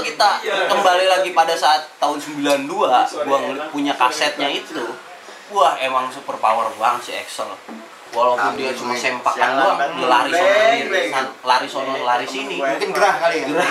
kalau kita kembali lagi pada saat tahun 92 gua ngel- punya kasetnya itu wah emang super power banget si Excel. Walaupun dia cuma sempakan doang dia lari sono sini, lari sono lari sini. Mungkin gerah kali ya. Gerah.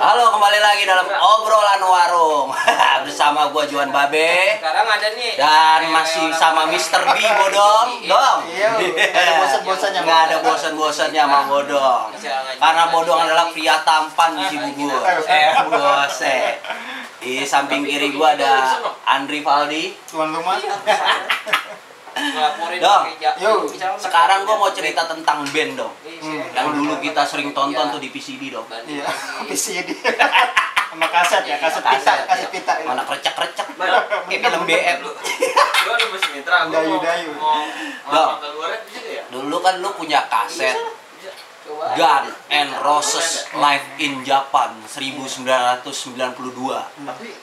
Halo, kembali lagi dalam obrolan warung bersama gua Juan Babe Sekarang ada nih. dan masih sama Mr. B Bodong, dong. Iya, nggak ada bosan-bosannya. Nggak ada bosan-bosannya sama Bodong. Karena Bodong adalah pria tampan di Cibubur. Eh, bose. Di samping kiri gua ada Andri Valdi. Tuan rumah. Ngelaporin Dong, misalnya Sekarang gua mau cerita tentang band dong. Iya, Yang dulu kita sering tonton tuh di PCD dong. Iya. VCD. Sama kaset ya, kaset pita, kaset pita. ya. Mana krecek-krecek. Kayak film BM. Lu ada masih mitra, gua mau keluar bisa ya? Dulu kan lu punya kaset Coba. Gun and Roses Live in Japan 1992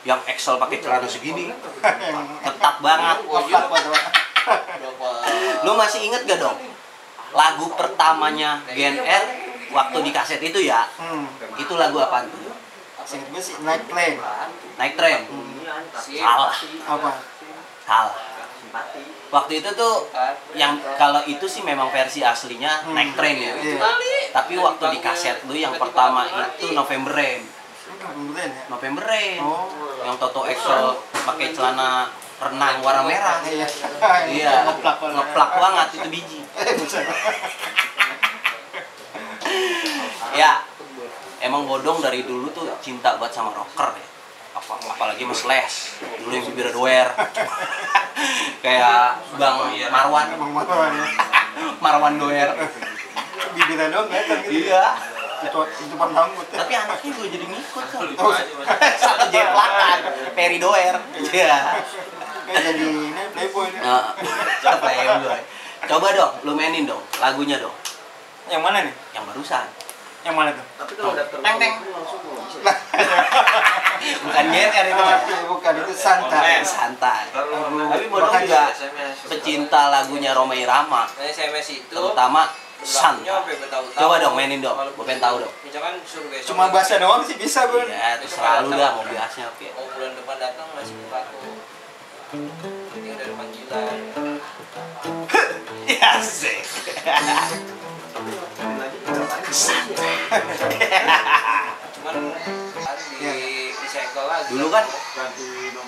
yang Excel pakai celana segini ketat banget Lu masih inget gak dong lagu pertamanya GNR waktu di kaset itu ya Hmm. itu lagu apa tuh Singkat gue sih Night Plane. naik Sip. salah Apa? salah waktu itu tuh yang kalau itu sih memang versi aslinya Hmm. naik tren ya Iya. tapi waktu di kaset lu yang pertama itu November Rain Kemudian ya. November Rain Oh. yang Toto Excel pakai celana renang warna merah. Iya. iya. Ngeplak Pak. ngeplak banget itu biji. Ya emang bodong dari dulu tuh cinta banget sama rocker ya. Apa apalagi mas Les. Dulu yang bibir doer kayak Bang Marwan. Emang marah ya. Marwan doer Bibirnya doang kelihatan gitu. iya. Itu itu rambut. tapi anaknya juga jadi ngikut kan satu jeplakan Peri doer. Iya Kayak jadi ini playboy ini. Nah, siapa ya gue coba dong lu mainin dong lagunya dong Yang mana nih? yang barusan Yang mana tuh? teng teng bukan GNR itu bukan itu santai. santai tapi Makanya juga pecinta lagunya Roma Irama Nah, SMS itu terutama bertahun-tahun. coba dong mainin dong Kalau gue pengen tahu dong Misalkan suruh besok. Cuma bahasa doang sih bisa, Bun. iya terserah lu dah mau biasnya oke Mau bulan depan datang masih berlaku. Ini udah ada panggilan. ya sih Cuman kan lagi. dulu kan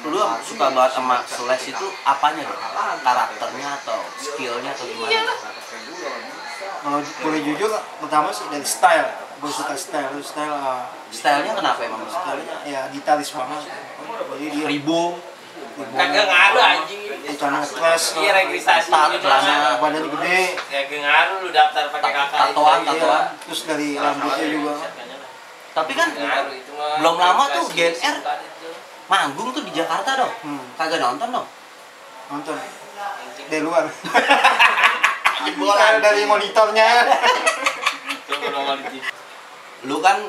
lu suka banget sama Slash itu apanya dong karakternya atau skillnya atau gimana Kalau boleh jujur, pertama sih dari style. Gue suka style, style, uh, stylenya kenapa emang stylenya ya gitaris banget. Jadi dia ribu Kagak ngaruh anjing ini. celana stress, Iya registrasi Ketat, gitu. celana. badannya gede, Kagak ngaruh lu daftar pakai kakak. itu Tatoan, tatoan. iya. terus dari rambutnya juga. tapi kan Ngaruh itu mah. belum lama tuh GNR. manggung tuh di Jakarta dong Hmm, kagak nonton dong nonton dari luar. Jebolan. dari monitornya. Lu kan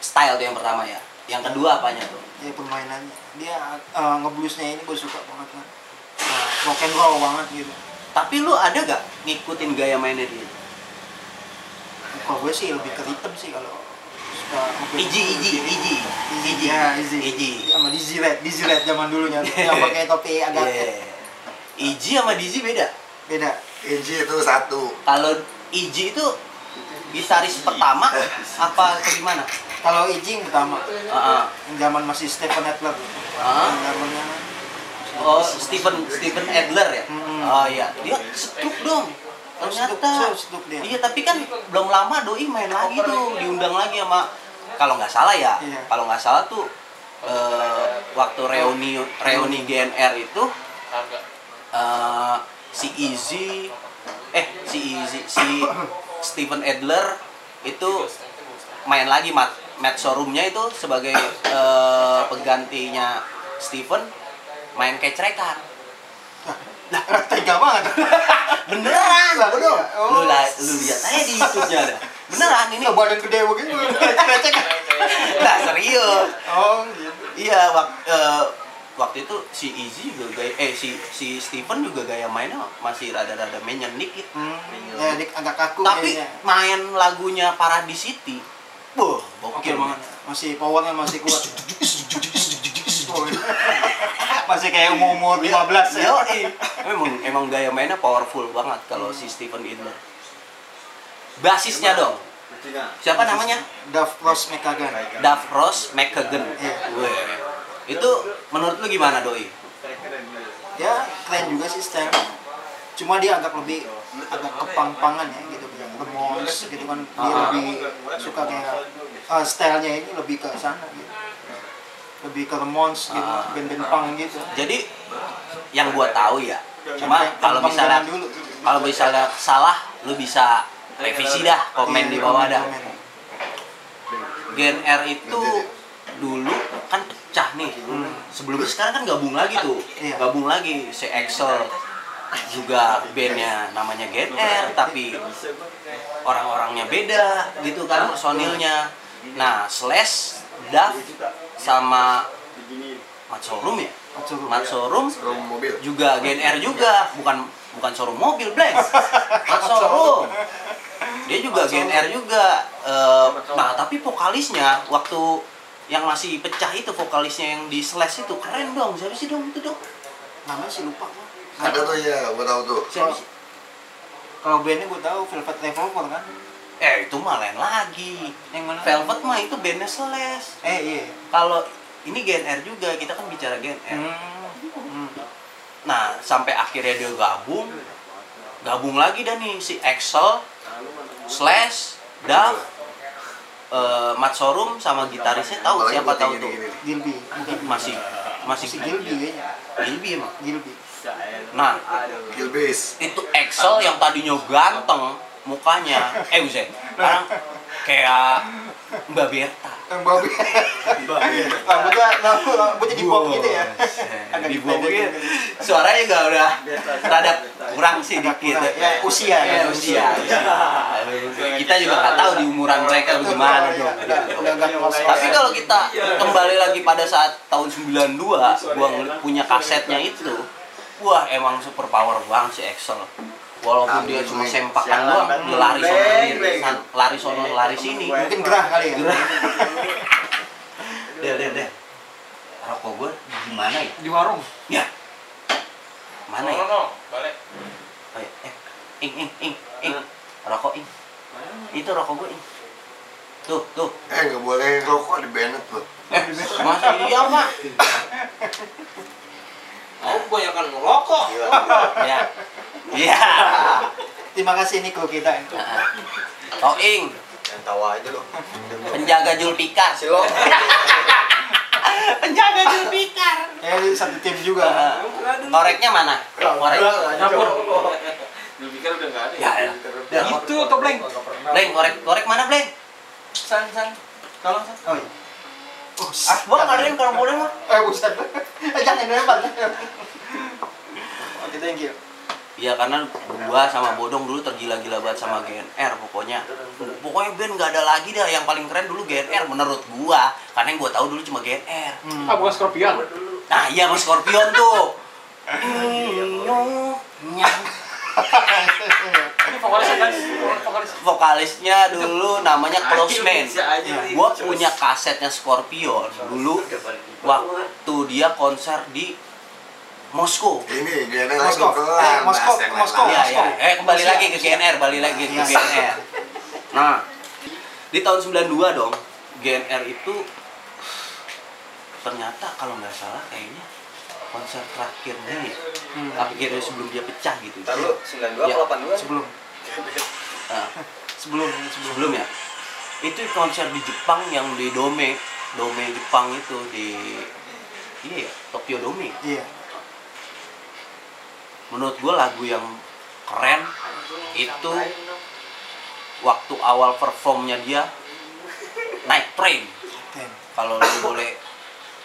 style tuh yang pertama ya yang kedua apanya tuh ya permainannya. Dia uh, ngebluesnya ini gue suka banget kan. Nah, rock and roll banget gitu. tapi lu ada gak ngikutin gaya mainnya dia Kalau gue sih lebih ke rhythm sih kalau. Iji Iji Iji Iji Ya, Easy. Iji Sama Dizzy Red, Dizzy Red zaman dulunya yang pakai topi agak Yeah. Iji sama Dizzy beda beda. Inji itu satu. kalau Iji itu gitaris pertama apa gimana Kalau Iji yang pertama, Heeh. yang zaman masih Stephen Adler. Hah? Yang zamannya oh Stephen Stephen Adler ya Hmm. oh iya dia setruk dong ternyata setruk, setruk dia. iya tapi kan belum lama doi main lagi tuh diundang lagi sama kalau nggak salah ya Iya. kalau nggak salah tuh eh, waktu reuni reuni GNR itu eh, si Easy eh si Easy si Stephen Adler itu main lagi mat Matt showroomnya itu sebagai eh, penggantinya Stephen main kecrekan lah tega banget. beneran Lah, iya. Oh. lu, la- lu lihat aja di YouTube-nya ada beneran ini Ini badan gede begini. Lecek. nah serius Oh, gitu. iya wak, eh, waktu itu si Izzy juga gaya eh si si Steven juga gaya mainnya masih rada-rada menyenik gitu Hmm, ya agak kaku tapi kayaknya. main lagunya Paradise City Wah, Oke banget. Masih powernya masih kuat. masih kayak umur umur 15 ya. Yo, emang emang gaya mainnya powerful banget kalau si Steven Idler. Basisnya dong. Siapa namanya? Duff Ross McKagan. Duff Ross McKagan. Iya. Weh. Itu menurut lu gimana doi? Ya keren juga sih style. Cuma dia agak lebih agak kepang-pangan ya gitu. Lemons gitu kan. Dia Ah. lebih suka kayak uh, stylenya ini lebih ke sana gitu. Lebih ke Lemons gitu, Ah. band-band punk gitu. Jadi yang gua tahu ya, cuma kalau misalnya kalau misalnya salah lu bisa revisi dah, komen Iya, di bawah dah. komen. Gen R itu dulu kan pecah nih. Sebelumnya sekarang kan gabung lagi tuh. Iya. Gabung lagi si Excel juga bandnya namanya Gen R tapi orang-orangnya beda gitu kan personilnya. Nah, Slash, Duff sama Mat Showroom ya? Matsuruh. Mat Showroom Rum mobil. juga Gen R juga, bukan bukan showroom mobil, Blank. Mat Showroom. Dia juga Gen R juga. Eh, nah, tapi vokalisnya waktu yang masih pecah itu vokalisnya yang di Slash itu keren dong. Siapa sih dong itu dong? Namanya sih lupa. Ada tuh ya, gua tahu tuh. Kalau bandnya gue tahu Velvet Revolver kan. Eh, itu mah lain lagi. Yang mana? Velvet mah itu bandnya Slash. Eh iya. Kalau ini Gen R juga, kita kan bicara Gen R. Hmm. Hmm. Nah, sampai akhirnya dia gabung, gabung lagi dah nih si Excel, Slash, Duff, eh Mat Sorum sama gitarisnya tahu siapa tahu tuh. Gilby. masih masih Si Gilby. Gilby emang. Gilby. Nah, Gilbis. itu Excel yang tadinya ganteng mukanya, eh Uzen, sekarang kayak Mbak Berta. Yang babi. Rambutnya rambut rambutnya di bob gitu ya. Agak di dipendek bawah gitu. suaranya juga udah rada kurang sih dikit. Ya, usia, ya, ya, usia, kita juga nggak tahu di umuran mereka bagaimana dong kelas. tapi kalau kita kembali lagi pada saat tahun 92 gua ngeliat punya kasetnya itu wah emang super power banget si Excel walaupun dia cuma sempakan doang dia lari sono sini, lari sono lari sini mungkin gerah kali ya. Gerah. Del, del, del. Rokok gue gimana ya? Di warung. Ya. Mana ya? No, balik. Oh, ya. Eh, ing, ing, ing, ing. Rokok ing. Itu rokok gue ing. Tuh, tuh. Eh, nggak boleh rokok di Bennett loh. Eh, masih iya, Mak. Aku kebanyakan ngerokok. Ya. Iya. Terima kasih Niko kita. Oh, ing. Yang tawa aja loh. Penjaga Julpikar. Silo. Penjaga Julpikar. Ya ini satu tim juga. Koreknya mana? Korek. Dapur. Lu pikir udah nggak ada Ya, ya. Ya. Itu toh, Bleng. Bleng, korek, korek mana, Bleng? San, san. Tolong, san. Oh iya. Oh, Ah, gua kalian kalau boleh mah. Buset. Eh, jangan lempar. Oke, thank you. Iya karena gua sama Bodong dulu tergila-gila banget sama GNR pokoknya. Pokoknya band nggak ada lagi dah yang paling keren dulu GNR menurut gua. Karena yang gua tahu dulu cuma GNR. Hmm. Ah, bukan Scorpion. Nah iya sama Scorpion tuh. Nyang. Vokalisnya kan? Vokalis. Vokalisnya dulu namanya Close Man. aja. Gua punya kasetnya Scorpion dulu waktu dia konser di Moskow. Ini GNR kelar. Eh, Moskov. lain. Iya, iya. Eh, kembali lagi ke Rusia. GNR, balik lagi ke Iya. GNR. Nah, di tahun 92 dong, GNR itu ternyata kalau nggak salah kayaknya konser terakhirnya ya. Hmm. Akhirnya sebelum dia pecah gitu. Ntar lu 92 Ya. apa 82? Sebelum Nah, sebelum sebelum sebelum ya. Itu konser di Jepang yang di Dome, Dome Jepang itu di Iya ya, Tokyo Dome. Iya. menurut gue lagu yang keren itu waktu awal performnya dia naik train kalau lu boleh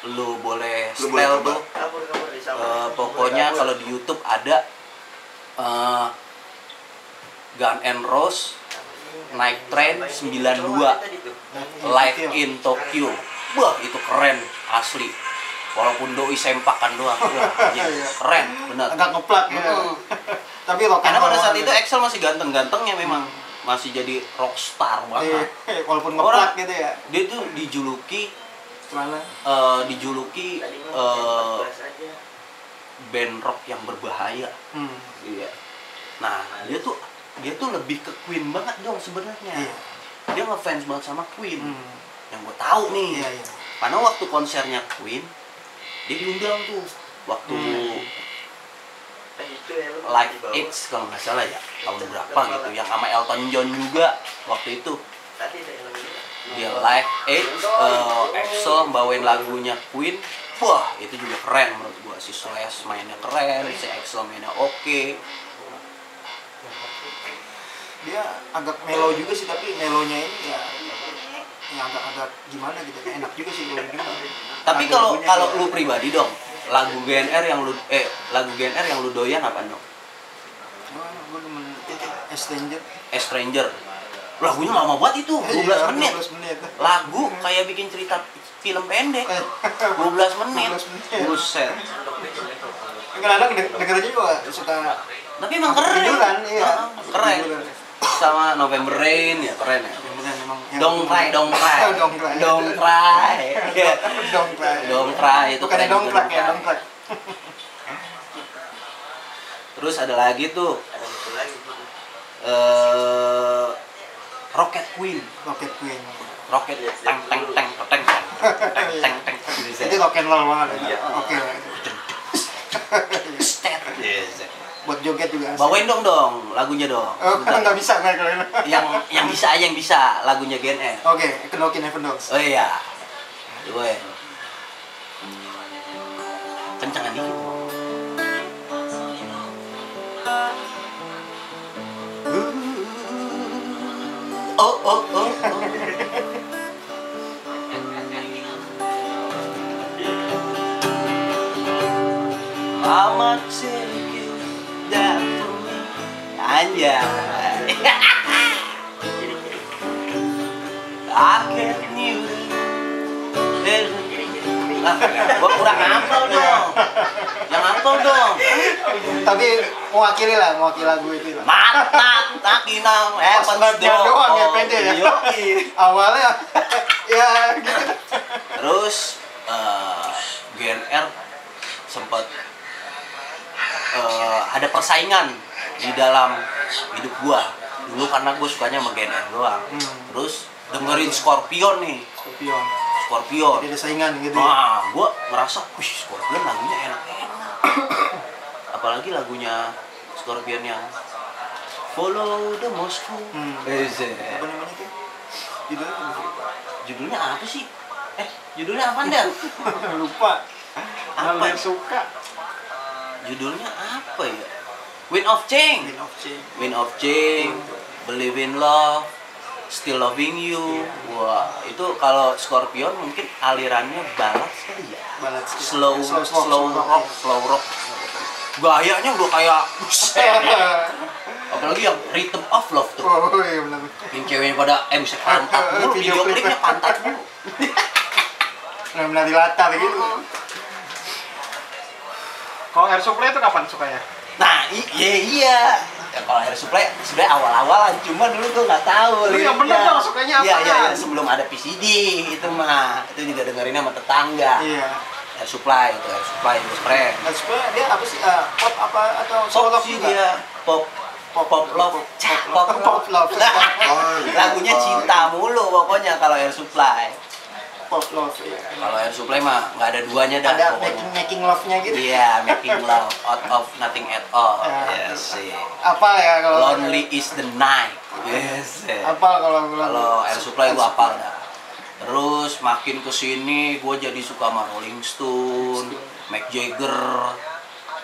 lu boleh Lu boleh setel coba. tuh eh, pokoknya kalau di YouTube ada eh, Gun N' Rose Night Train 92 Live in Tokyo. Wah, itu keren asli. Walaupun doi sempakan doang. Wah, anjing, Iya. keren, bener. agak ngeplak ya Mm. tapi rock and Karena pada saat banget. itu Excel masih ganteng-gantengnya memang masih jadi rockstar Iya, banget. walaupun Orang- ngeplak gitu ya Dia tuh dijuluki eh, dijuluki eh, band rock yang berbahaya. hmm. Iya. Nah, dia tuh dia tuh lebih ke Queen banget dong sebenarnya. iya. Dia ngefans banget sama Queen. hmm. Yang gue tahu nih. iya iya. Karena waktu konsernya Queen, dia diundang tuh. Waktu Hmm. Live Aids kalau nggak salah ya tahun berapa gitu yang sama Elton John juga waktu itu. Dia Live Aids uh, Axel bawain lagunya Queen. Wah itu juga keren menurut gua. Si Slash mainnya keren si Axel mainnya oke dia agak mellow juga sih tapi melonya ini ya ya agak-agak gimana gitu enak juga sih kalau didengar tapi kalau kalau kayak- lu pribadi dong lagu GNR yang lu eh lagu GNR yang lu doyan apa dong? Gue demen Stranger. Stranger. Lagunya lama banget itu 12 Iya, menit 12 menit. lagu kayak bikin cerita film pendek Eh, 12 menit. 12 menit. buset. Kadang-kadang deng- dengernya juga suka tapi emang keren. Ketiduran, iya. Keren sama November Rain ya keren ya dongkrai dongkrai dongkrai dongkrai dongkrai dongkrai itu keren dongkrai ya terus ada lagi tuh eh Rocket Queen Rocket Queen Rocket teng teng teng teng teng teng teng teng teng rock and roll banget oke Yes buat joget juga asik. Bawain dong dong lagunya dong. oh Bentar. nggak bisa nggak kalau ini. yang yang bisa aja yang bisa lagunya GNR. oke Knockin' Heaven Dogs Oh iya. Gue. Kencangan dikit. Oh oh oh. That for me? aja Akhirnya Gue kurang apel dong. Yang apel dong. Tapi mewakili lah, mewakili lagu itu lah. Mantap, takinam, heavens dong. doang ya pede ya. Awalnya ya gitu. Terus eh, uh, GNR sempat uh, eh, ada persaingan di dalam hidup gua. Dulu karena gue sukanya sama GNR doang. Hmm. Terus dengerin Scorpion nih, Scorpion Scorpion. jadi ada saingan gitu ya. Nah, gua ngerasa, wih Scorpion lagunya enak-enak. Apalagi lagunya Scorpion yang Follow the Moscow. Hmm. Eh, apa namanya tuh judulnya apa? Judulnya apa sih? Eh, judulnya apa Dan? lupa Apa? yang suka Judulnya apa ya? Wind of Change. Queen of Change Wind of Change, Believe in Love, Still Loving You. Wah, itu kalau Scorpion mungkin alirannya balad sekali ya. balad Slow, slow, rock, slow rock. Gayanya udah kayak buset. Apalagi yang Rhythm of Love tuh. oh iya benar Yang ceweknya pada eh bisa pantat mulu, Video klipnya pantat mulu. benar benar di latar gitu kalau air supply itu kapan sukanya Nah, iya iya. Ya, kalau air supply sebenarnya awal-awalan, cuma dulu tuh nggak tahu. Lu yang bener dong, sukanya Iya, iya, iya, sebelum ada PCD itu mah. Itu juga dengerinnya sama tetangga. iya Air supply itu, air supply itu keren. air supply dia apa sih eh, pop apa atau Pop sih juga? dia, pop pop pop love, Cah, pop pop love Lagunya cinta mulu pokoknya kalau air supply. Pop love iya. Kalau air supply mah nggak ada duanya dah ada pokoknya. making making love nya gitu Iya, making love out of nothing at all. Ya. Yes, sih. apa ya kalau Lonely is the night. Yes. eh. apa kalau Kalau air supply gua apal dah. Terus makin ke sini gue jadi suka sama Rolling Stone, Mick Jagger,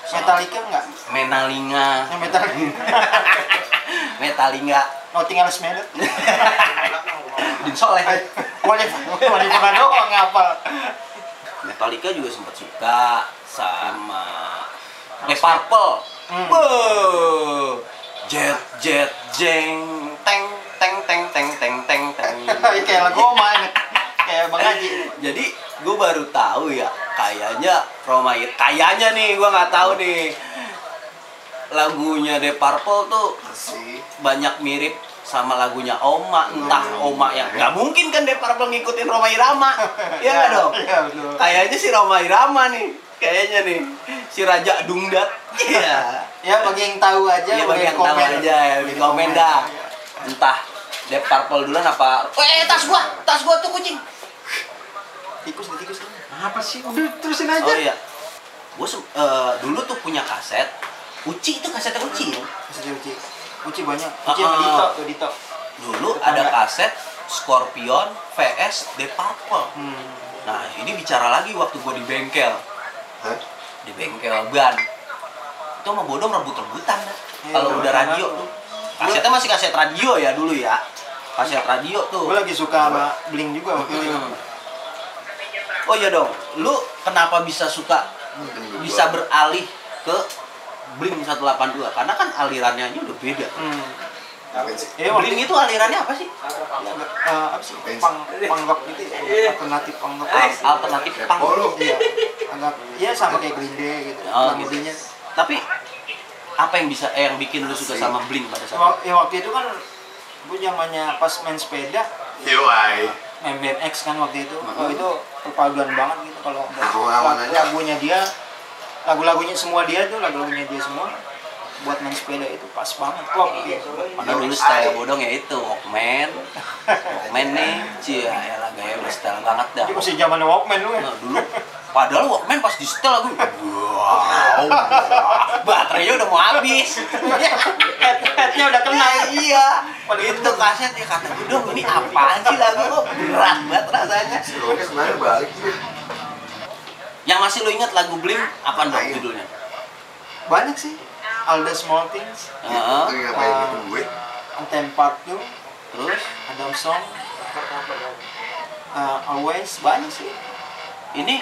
Metallica enggak Menalinga, yang Metallica Metalinga, Nothing else matter Din Soleh. Wali, Wali wanita doang ngapal. Metallica juga sempat suka sama The Purple. Hmm. Jet jet jeng teng teng teng teng teng teng teng. Kayak lagu main kayak Bang Haji. Jadi gue baru tahu ya kayaknya Roma kayaknya nih gue nggak tahu nih lagunya The Purple tuh banyak mirip sama lagunya Oma, entah Oma yang nggak mungkin kan The Purple ngikutin Roma Irama, ya nggak dong? Iya, betul. Kayaknya si Roma Irama nih, kayaknya nih si Raja Dungdat, iya. Ya bagi yang tahu aja, Iya boleh bagi yang tahu aja ya, di komen dah. Entah Deep Purple duluan apa? Eh tas gua, tas gua tuh kucing. Tikus nih, tikus. Apa sih? Terusin Oh aja. iya. Gua eh, dulu tuh punya kaset. Uci itu kasetnya Uci. ya. Masih Uci. Uci banyak. Uci sama. Dito tuh Dito. Dulu ada kaset Scorpion VS Deep Purple. Hmm. Nah, ini bicara lagi waktu gua di bengkel. Hah? Di bengkel ban. Itu sama bodong rebut-rebutan dah. Iya, Kalau udah radio tuh. Kasetnya masih kaset radio ya dulu ya. Kaset radio tuh. Gue lagi suka sama Blink juga waktu itu. Hmm. Oh iya dong, lu kenapa bisa suka bisa beralih ke Blink 182? Karena kan alirannya aja udah beda. Hmm. Ya, waktu Blink itu alirannya apa sih? eh, apa sih? Pang, pang rock gitu ya. Alternatif pang rock. Al- Alternatif. Oh, lu. Iya. Agak ya sama kayak Green Day gitu. Oh, gitu. Tapi apa yang bisa eh, yang bikin lu suka sama Blink pada saat itu? Ya waktu itu kan gue zamannya pas main sepeda Yoi. main BMX kan waktu itu. Oh itu perpaduan banget gitu kalau lagunya dia lagu-lagunya semua dia tuh lagu-lagunya dia semua buat main sepeda itu pas banget. Klop gitu. Padahal dulu style bodong ya itu Walkman. Walkman nih Cia ya lah gaya udah style banget dah. Itu masih zamannya Walkman lu ya. Nah, dulu. Padahal Walkman pas di setel aku wow baterainya udah mau habis. Head headnya udah kena. Ya. iya itu kaset ya kata gue dong ini apaan sih lagu kok? Berat banget rasanya. Sebenarnya balik sih. Yang masih lo ingat lagu Blink apa dong judulnya Banyak sih. All the small things, Heeh. Itu ngapain gitu gue? Anthem Part 2, terus Adam Song, uh, Always, banyak sih. ini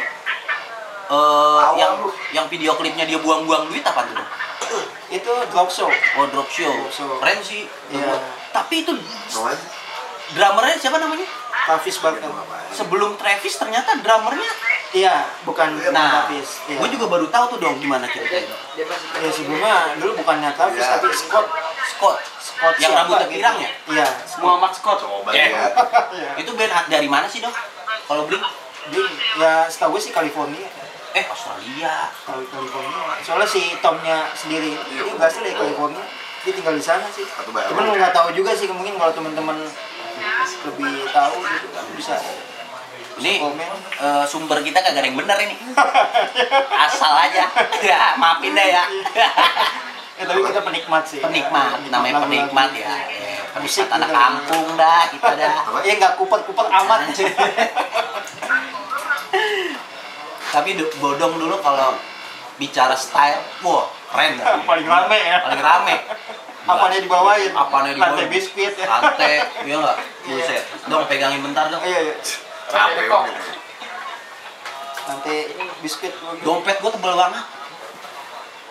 eh Awal yang lu. yang video klipnya dia buang-buang duit apa tuh dong? Itu drop show. Oh drop show, Drop show. keren sih. Iya. Tapi itu drummernya siapa namanya? Travis Barker. Sebelum Travis ternyata drummernya. Iya, bukan Nah, Travis. Iya. gue juga baru tahu tuh dong gimana ceritanya. Dia masih Ya sebelumnya dulu bukannya Travis Iya. tapi Scott. Scott, Scott yang rambutnya pirang ya? Iya. Muhammad Scott. Coba Ya. lihat. Iya. Itu band dari mana sih dong? Kalau Blink? Dia ya setahu gue sih California. Eh Australia. California. Soalnya si Tomnya sendiri dia berasal dari California. Dia tinggal di sana sih. Cuman nggak tahu juga sih mungkin kalau teman-teman lebih tahu gitu kan bisa Ini eh, sumber kita kagak ada yang bener ini. Asal aja. Ya, maafin deh ya. Ya, tapi kita penikmat sih. penikmat, namanya lagu-lagu penikmat ya. Musik Penikmat anak kampung dah, kita dah. Ya nggak kupet-kupet amat. Tapi bodong dulu kalau bicara style, wah keren dah. Paling rame ya. Paling rame. Apanya dibawain? Apanya dibawain? Lantai biskuit ya. Lantai, iya nggak? Buset. Dong pegangin bentar dong. Iya, iya. Capek Kok. Lantai biskuit gua gitu. Dompet gua tebel banget.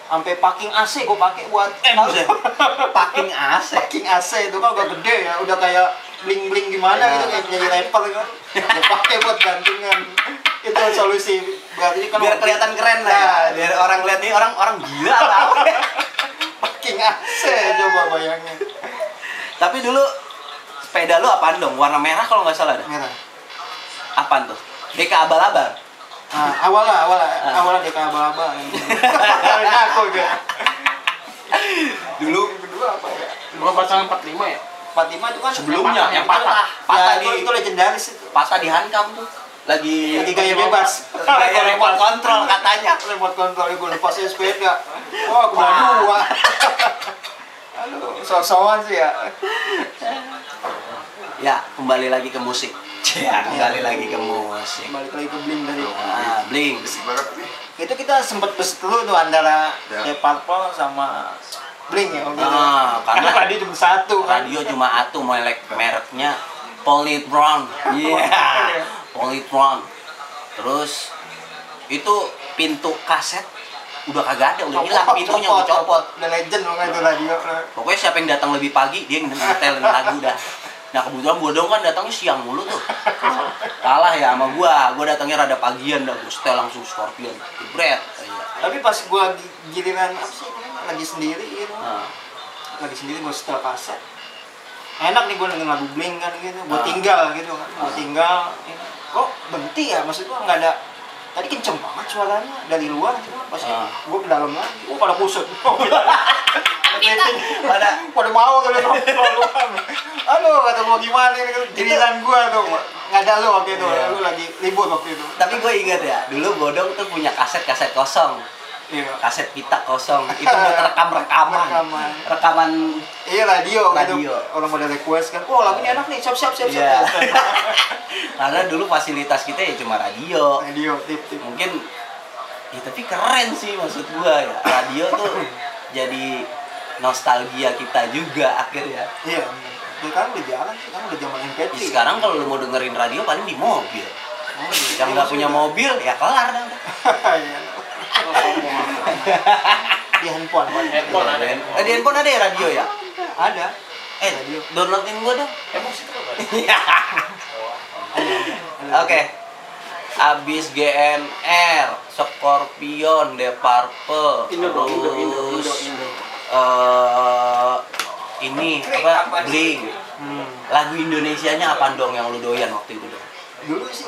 Sampai packing AC gua pakai buat Eh buset. Packing AC. packing AC itu kan udah gede ya, udah kayak bling-bling gimana gitu kayak jadi rapper gitu. Gua pakai buat gantungan. Itu solusi. Berarti kan Biar kelihatan keren lah ya. Biar orang lihat nih orang orang gila atau packing AC coba bayangin. Tapi dulu sepeda lu apaan dong? Warna merah kalau nggak salah dah. Merah. Apaan tuh? DK abal-abal. Nah, awal lah, awal lah, Ah. awal lah dia kayak abal-abal. Aku gitu. Dulu Kedua apa ya? Gua pasangan 45 ya? 45 itu kan sebelumnya Yang patah. patah, patah patah itu, di itu legendaris itu. patah di hankam tuh. Lagi Lagi gaya bebas. Gaya remote control katanya. remote control gue lepas sepeda. Wah, aku Wah. dua. Aduh, sok-sokan sih ya. Ya, kembali lagi ke musik. Ya, kembali lagi ke musik. Balik lagi ke Blink tadi. Ah, nih. Itu kita sempat berseteru tuh antara Ya. Deep Purple sama Blink ya. waktu itu. Ah, Karena karena tadi cuma satu kan. radio cuma atu melek mereknya Polytron. Iya. Polytron. Terus itu pintu kaset udah kagak ada, udah hilang pintunya udah copot. Udah legend banget itu radio. Pokoknya siapa yang datang lebih pagi dia nyetelin lagu dah. Nah kebetulan bodong kan datangnya siang mulu tuh. Kalah ya sama gua. Gua datangnya rada pagian dah. Gua setel langsung Scorpion. Jebret. Tapi pas gua gi- giliran apa sih lagi sendiri gitu. Nah, Lagi sendiri gua setel kaset. Enak nih gua dengerin lagu Blink kan gitu. Gua Ah. tinggal gitu kan. Gua Ah. tinggal. ini. Kok berhenti ya? Maksud gua nggak ada Tadi kenceng banget suaranya dari luar gitu. Pas Ah. gua ke dalam lagi. Oh pada kusut. pada pada mau kalian nongkrong aduh kata mau gimana ini giliran gua tuh nggak ada lu waktu itu Iya. lu lagi libur waktu itu tapi gue ingat ya, dulu Bodong tuh punya kaset-kaset kosong, iya kaset pita kosong. Itu buat rekam-rekaman. Rekaman. Rekaman iya radio, Radio. gitu orang pada request kan oh lagunya enak nih siap siap siap siap Iya. Karena dulu fasilitas kita ya cuma radio. radio tip tip Mungkin ya tapi keren sih maksud gua ya. Radio tuh jadi nostalgia kita juga akhirnya. iya sekarang udah jarang sekarang udah zaman MP3 Sekarang kalau lu mau dengerin radio paling di mobil. Oh, iya. Yang nggak punya mobil ya kelar dah. Iya. di handphone. Handphone ada. Eh, di handphone ada ya radio ya? ada Eh, Radio. downloadin gua dong. Emang situ kan? Oke. Abis GNR, Scorpion, The Purple, Indo dong, Indo, Indo, Indo, terus Indo. eh, ini apa? Blink. Hmm. Lagu Indonesianya apa dong yang lu doyan waktu itu dong? dulu sih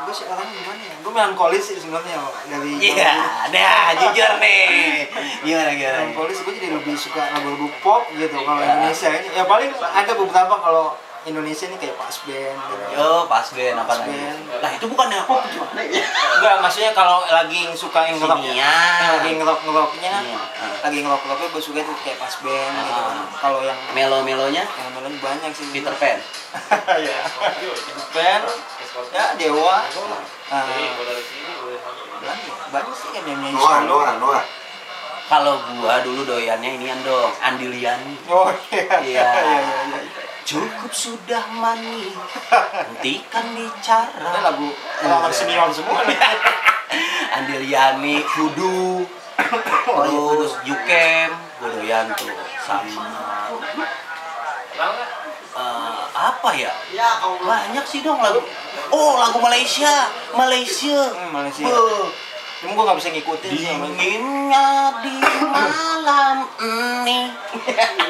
gue sih orang gimana ya gue melankolis sih sebenarnya dari Iya, dah jujur nih. Gimana gimana? melankolis gue jadi lebih suka lagu-lagu pop gitu kalau Indonesia ini ya paling ada beberapa kalau Indonesia ini kayak pas band gitu Yo, pas band apa Pas lagi? Lah itu bukan yang pop gimana ya? enggak maksudnya kalau lagi yang suka yang ngerok Sinian. yang lagi ngerok ngeroknya Iya, ah. lagi ngerok ngeroknya gue suka tuh kayak pas band gitu kan Ah. kalau yang Melo-melonya yang melon banyak sih Peter Pan. ya band ya Dewa. Ah, banyak banyak sih yang nyanyi. Noah, Noah, Noah. Kalau gua dulu doyannya ini dong, Andi Liani. oh iya. Iya. iya iya iya Cukup sudah mani, hentikan bicara. Ini lagu orang senior semua. Nih. Andi Liani, Kudu, Oh, iya, terus Yukem, doyan tuh sama eh, apa ya? Banyak sih dong lagu. Oh lagu Malaysia, Malaysia. Hmm, Malaysia. Beuh, Cuma gue gak bisa ngikutin Dinginnya di malam ini.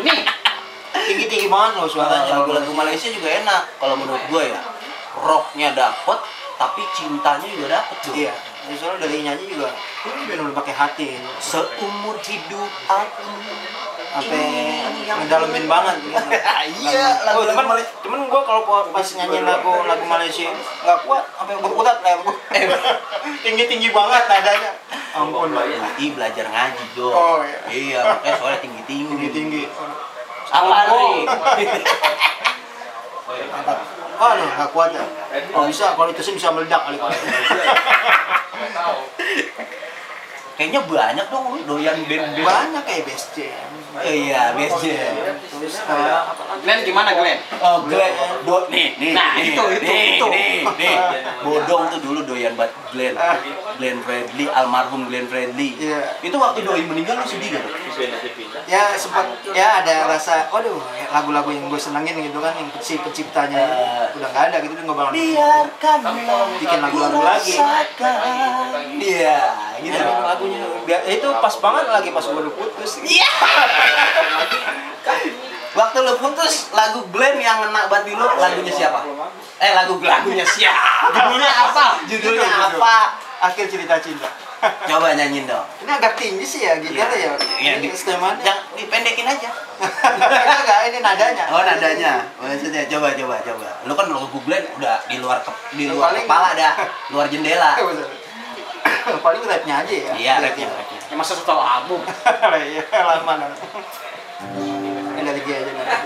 Ini tinggi-tinggi banget loh suaranya. Lagu-lagu Malaysia juga enak kalau menurut gue ya. Rocknya dapet, tapi cintanya juga dapet tuh. Iya. Jadi soalnya dari nyanyi juga benar pakai hati. Seumur hidup aku Sampai ngedalemin banget gitu. Iya, lagu lagu-lagu cuman, Malaysia. cuman gue kalau pas nyanyi lagu lagu Malaysia nggak kuat, sampai leher gue. tinggi tinggi banget nadanya. Ampun, Mbak. Ih belajar ngaji dong. Oh, iya. Iya, makanya soalnya tinggi tinggi. Tinggi tinggi. Apa nih? Angkat. Oh, aduh, nggak kuat ya. Oh, bisa, kalau itu sih bisa meledak kali kalau. Kayaknya banyak dong doyan band-band. Banyak kayak Best Jam. Iya, best jam. Terus kayak lagi? Glenn gimana Glenn? Oh, Glenn. Do, nih, nih, Nah, nih, itu, itu, nih, itu. nih, nih. Bodong tuh dulu doyan banget Glenn. Glenn Fredly, almarhum Glenn Fredly. Iya. Itu waktu doi meninggal lu sedih gak? ya sempat ya ada rasa waduh lagu-lagu yang gue senengin gitu kan yang si penciptanya Eh. udah nggak ada gitu dia nggak bakal Biarkanlah Bikin lagu-lagu lagi. Iya, gitu. lagunya itu pas banget lagi pas gue udah putus Iya. Waktu lu putus lagu Glenn yang ngena banget di lu lagunya siapa? Eh lagu lagunya siapa? Judulnya apa? Judulnya apa? akhir cerita cinta Coba nyanyiin dong. ini agak tinggi sih ya gitar ya Iya, ini di, stemannya yang dipendekin aja. enggak ini nadanya Oh nadanya, maksudnya coba coba coba. Lu kan lagu Glenn udah di luar ke, di luar Paling- kepala dah, luar jendela. Paling rapnya aja ya Iya, rapnya. Ya masa satu album? iya lama dia aja dia.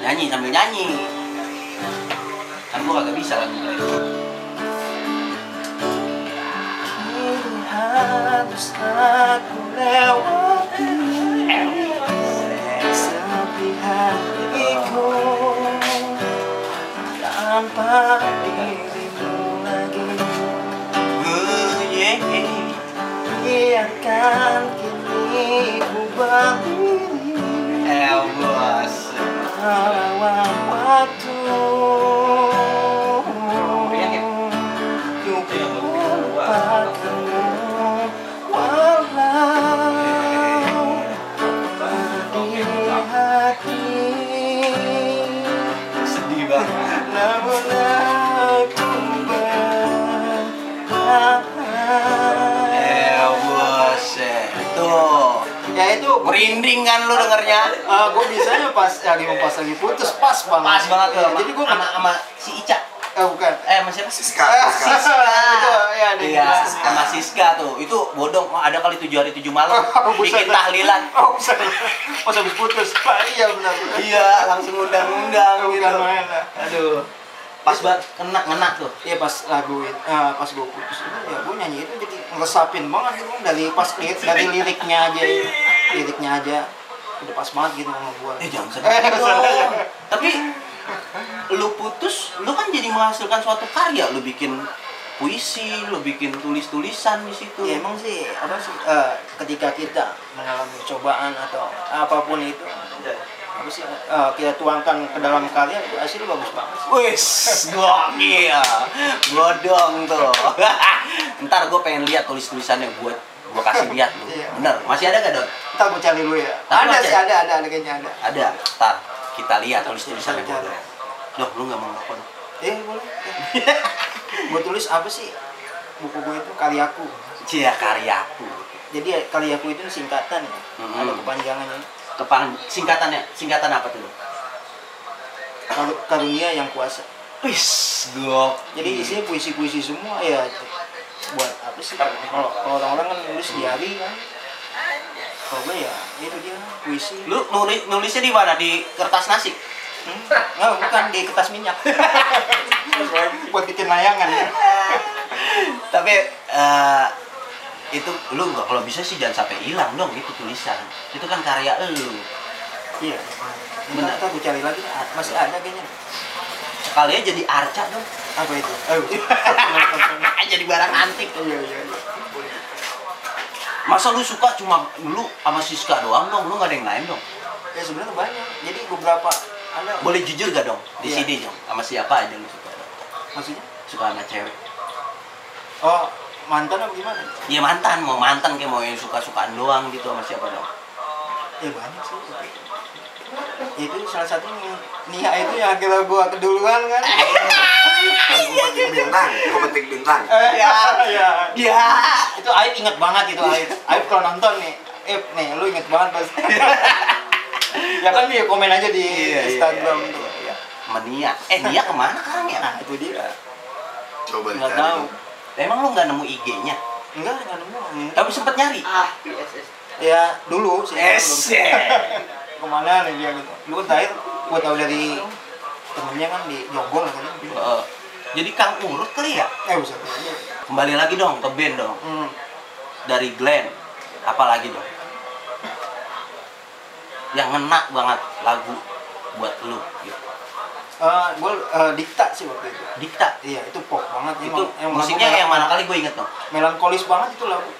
Nyanyi sambil nyanyi. Kan gua kagak bisa lagu Glenn. harus aku lewati sepi hatiku tanpa dirimu biarkan kini ku berdiri Eh, bos. lawan waktu Merinding kan lu dengernya? gue bisanya pas lagi mau pas lagi putus pas banget. Pas banget tuh. Ya, jadi gue sama sama si Ica. eh bukan. Eh, sama siapa? Siska, Ah, Siska. itu ya ada Iya, yang- sama Siska tuh. Itu bodong. Oh, ada kali tujuh hari tujuh malam. Oh. Bikin tahlilan. Oh, bisa. Pas habis putus. Pak, iya benar. benar. Iya, langsung undang-undang gitu. Main lah. Aduh. Pas banget kena ngena tuh. Iya pas lagu itu, eh, pas gue putus itu ya gue nyanyi itu jadi ngeresapin banget gitu dari pas lirik dari liriknya aja liriknya aja udah pas banget gitu sama gue. Eh, jangan Eh, sedih sedih. dong. Tapi lu putus, lu kan jadi menghasilkan suatu karya, lu bikin puisi, lu bikin tulis-tulisan di situ. Ya emang sih apa sih eh, ketika kita mengalami cobaan atau apa pun itu apa sih eh, kita tuangkan ke dalam karya itu hasil bagus banget sih. Wis, gokil. Godong tuh. Ntar gue pengen lihat tulis-tulisannya buat gue kasih lihat lu. Iya. Bener, masih ada gak Don? Ntar gue cari dulu ya. Ada sih ada? ada ada kayaknya ada. Ada. Ntar kita lihat Kita gue. cari. Loh, lu gak mau ngapain? Eh boleh. gue tulis apa sih buku gue itu karyaku. Cia karyaku. Jadi karyaku itu singkatan ya. Hmm. Ada kepanjangannya. Kepang singkatannya, singkatan apa tuh? Kar- Karunia yang kuasa. Wis, gok. Jadi isinya puisi-puisi semua ya buat apa sih? Kalau kalau orang-orang kan nulis diari kan. Kalau ya itu dia puisi. Lu nulis nulisnya di mana? Di kertas nasi? Hmm? Nggak, bukan di kertas minyak. buat bikin layangan. Tapi eh itu lu nggak kalau bisa sih jangan sampai hilang dong itu tulisan. Itu kan karya lu. Iya. Benar. Gue cari lagi masih ada kayaknya. Sekali aja jadi arca dong. Apa itu? Ayo. jadi barang antik. Iya iya. iya. Masa lu suka cuma dulu sama Siska doang dong? Lu nggak ada yang lain dong? Ya sebenarnya banyak. Jadi beberapa ada. Boleh jujur gak dong? Di Iya. sini dong. Sama siapa aja lu suka? Maksudnya? Suka sama cewek. Oh mantan apa gimana? Iya mantan, mau mantan kayak mau yang suka-sukaan doang gitu sama siapa dong? Ya banyak sih. Itu salah satunya Nia itu yang akhirnya gua keduluan kan. Aku penting bintang, aku penting bintang. Eh, Ya. ya. Ya. Itu Aib inget banget itu Aib. Aib kalau nonton nih, Aib nih lu inget banget pasti. ya kan dia komen aja di Instagram iya, tuh. iya, iya. Sama Nia. Eh Nia ke mana sekarang ya? Nah itu dia. Coba Nggak dicari. tahu. Emang lu nggak nemu IG-nya? Enggak, enggak nemu. Tapi sempet nyari. Ah, yes, yes. Ya dulu sih. Ese. Ke mana nih dia gitu. Lu kan terakhir gua tahu dari temennya kan di Jogong kan. Eh, jadi Kang Urut kali ya? Eh bisa. Kembali lagi dong ke band dong. Hmm. Dari Glenn. Apa lagi dong? Yang ngena banget lagu buat lu gitu. Eh, gua eh, dikta sih waktu itu. Dikta. Iya, itu pop banget. Itu Emang- musiknya lagu yang mana kali gue inget dong. melankolis banget itu lagu.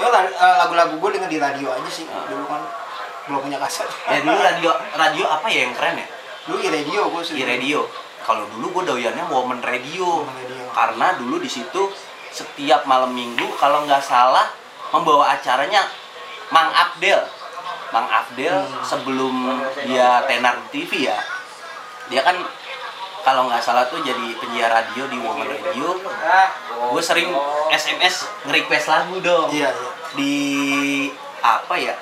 Ya eh, lagu-lagu gue denger di radio aja sih. Ah. Dulu kan belum punya kaset. Ya dulu radio radio apa ya yang keren ya? Dulu i radio gue sih. Di radio. Kalau dulu gue doyannya Woman Radio. Woman Radio. Karena dulu di situ setiap malam minggu kalau nggak salah membawa acaranya Mang Abdel. Mang Abdel Hmm. sebelum dia tenar di TV ya. Dia kan kalau nggak salah tuh jadi penyiar radio di Woman Radio. Gue sering SMS nge-request lagu dong. Iya, iya. Di apa ya?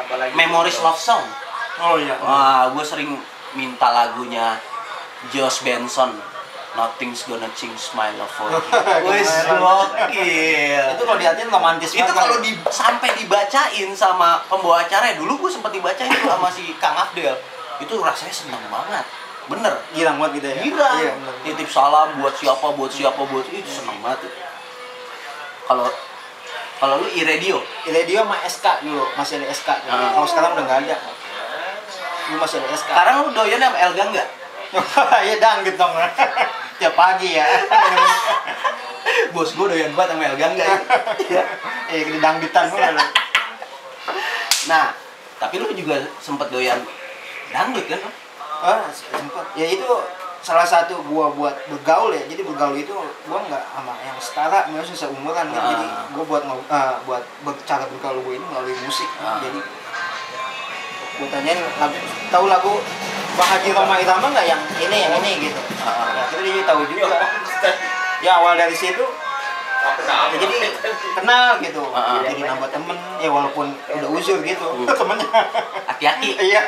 Apalagi Memories Love Song. Oh iya. Wah, gue sering minta lagunya Josh Benson. Nothing's gonna change my love for you. Wes gokil. Itu kalau diatin romantis Itu banget. kalau di, sampai dibacain sama pembawa acara ya dulu gue sempet dibacain tuh sama si Kang Abdel. Itu rasanya seneng banget. Bener. girang banget gitu ya. Gila. Iya. Titip salam buat siapa, buat siapa, buat itu seneng banget. Kalau kalau lu i-radio, I radio sama SK dulu, masih ada SK. Ah. Kalau sekarang udah nggak ada. Dulu masih ada SK. sekarang lu doyan sama Elga nggak? ya dangdut dong. Tiap pagi ya. Bos gue doyan banget sama Elga nggak? ya? Eh, di dangdutan mulu. Nah, tapi lu juga sempet doyan dangdut kan? ah sempet ya itu salah satu gua buat bergaul ya jadi bergaul itu gua nggak sama yang setara maksudnya seumuran kan Ah. jadi gua buat ah, buat cara bergaul gua ini melalui musik Ah. jadi gua tanyain lagu tahu lagu Bahagia Roma Irama nggak yang ini yang ini gitu? Ya kita jadi tahu juga. Ya awal dari situ ya, jadi kenal gitu. Ah. jadi nambah temen ya walaupun udah uzur gitu Hmm. temennya. Aki-aki, iya.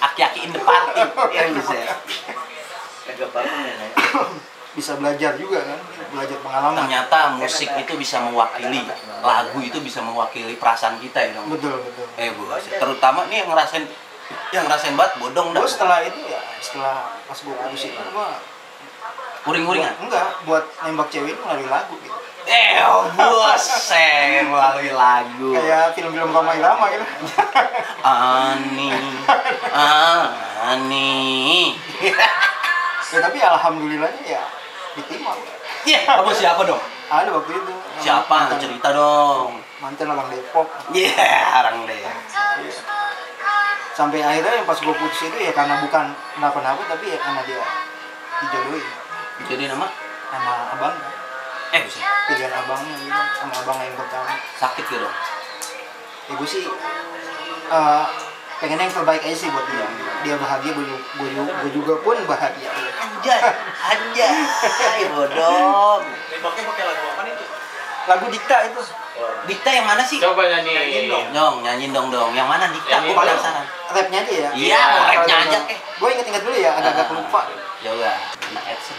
Aki-aki in the party. Ya bisa. bisa belajar juga kan belajar pengalaman Ternyata musik itu bisa mewakili, lagu itu bisa mewakili perasaan kita ya dong. betul betul Eh bu, terutama nih yang ngerasain yang ngerasain banget bodong dah. setelah itu ya setelah pas gue putus itu gue Uring-uringan. enggak buat nembak cewek itu melalui lagu gitu Eh, buset, melalui lagu. kayak film-film Roma Irama gitu Ani, Ani. ya tapi alhamdulillahnya ya diterima Iya, kamu siapa dong? ada waktu itu Siapa? mantan, Cerita dong. mantan orang Depok Iya, orang deh. sampai akhirnya yang pas gue putus itu ya karena bukan kenapa-napa tapi ya karena dia dijodohin Jadi nama? sama abang Eh, buset. pilihan abangnya gitu sama abang yang pertama Sakit gak dong? ya gue sih eh, pengen yang terbaik aja sih buat dia dia bahagia gue juga, gue juga, gue juga pun bahagia Anjay, anjay, bodong. Nembaknya pakai lagu apa nih? lagu Dikta itu Dikta yang mana sih? Coba nyanyi. Dong, nyanyiin dong dong. Yang mana Dikta? Gue dong. penasaran. rapnya aja ya Iya, mau rapnya aja, eh. gue inget-inget dulu ya agak-agak Ah. lupa Coba, anak Edson.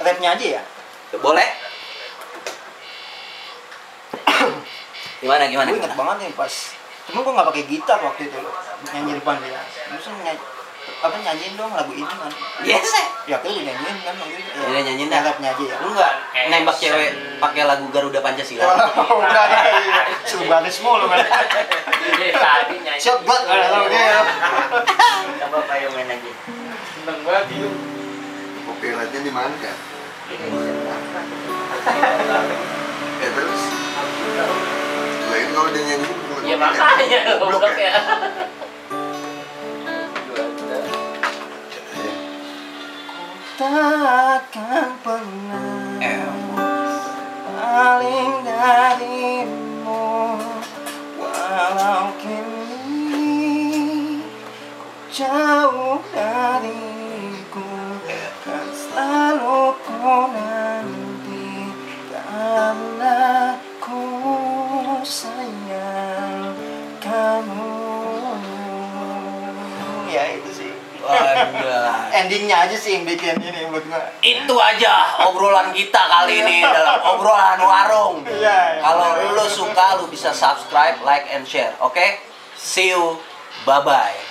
rapnya aja ya Boleh? Gimana gimana? gue inget banget nih pas cuma gue nggak pakai gitar waktu itu loh nyanyi depan dia terus nyanyi apa nyanyiin dong lagu ini kan Yes, eh. ya akhirnya gue nyanyiin kan ya, Iya, nyanyiin ya, dah. aja ya Lu nggak nembak cewek pakai lagu Garuda Pancasila? Oh, udah ya, suruh baris mulu kan. Iya, tadi nyanyi. Shot buat kalau dia ya. Coba payo main lagi. Seneng banget itu. Copyrightnya di mana kan? Ya terus. Kalau dia nyanyi. Ya makanya Goblok goblok ya. Takkan pernah paling darimu Walau kini jauh Endingnya aja sih yang bikin ini buat gua Itu aja obrolan kita kali ini dalam obrolan warung. Iya, iya. Kalau lu suka lu bisa subscribe, like and share. Oke? See you. Bye bye.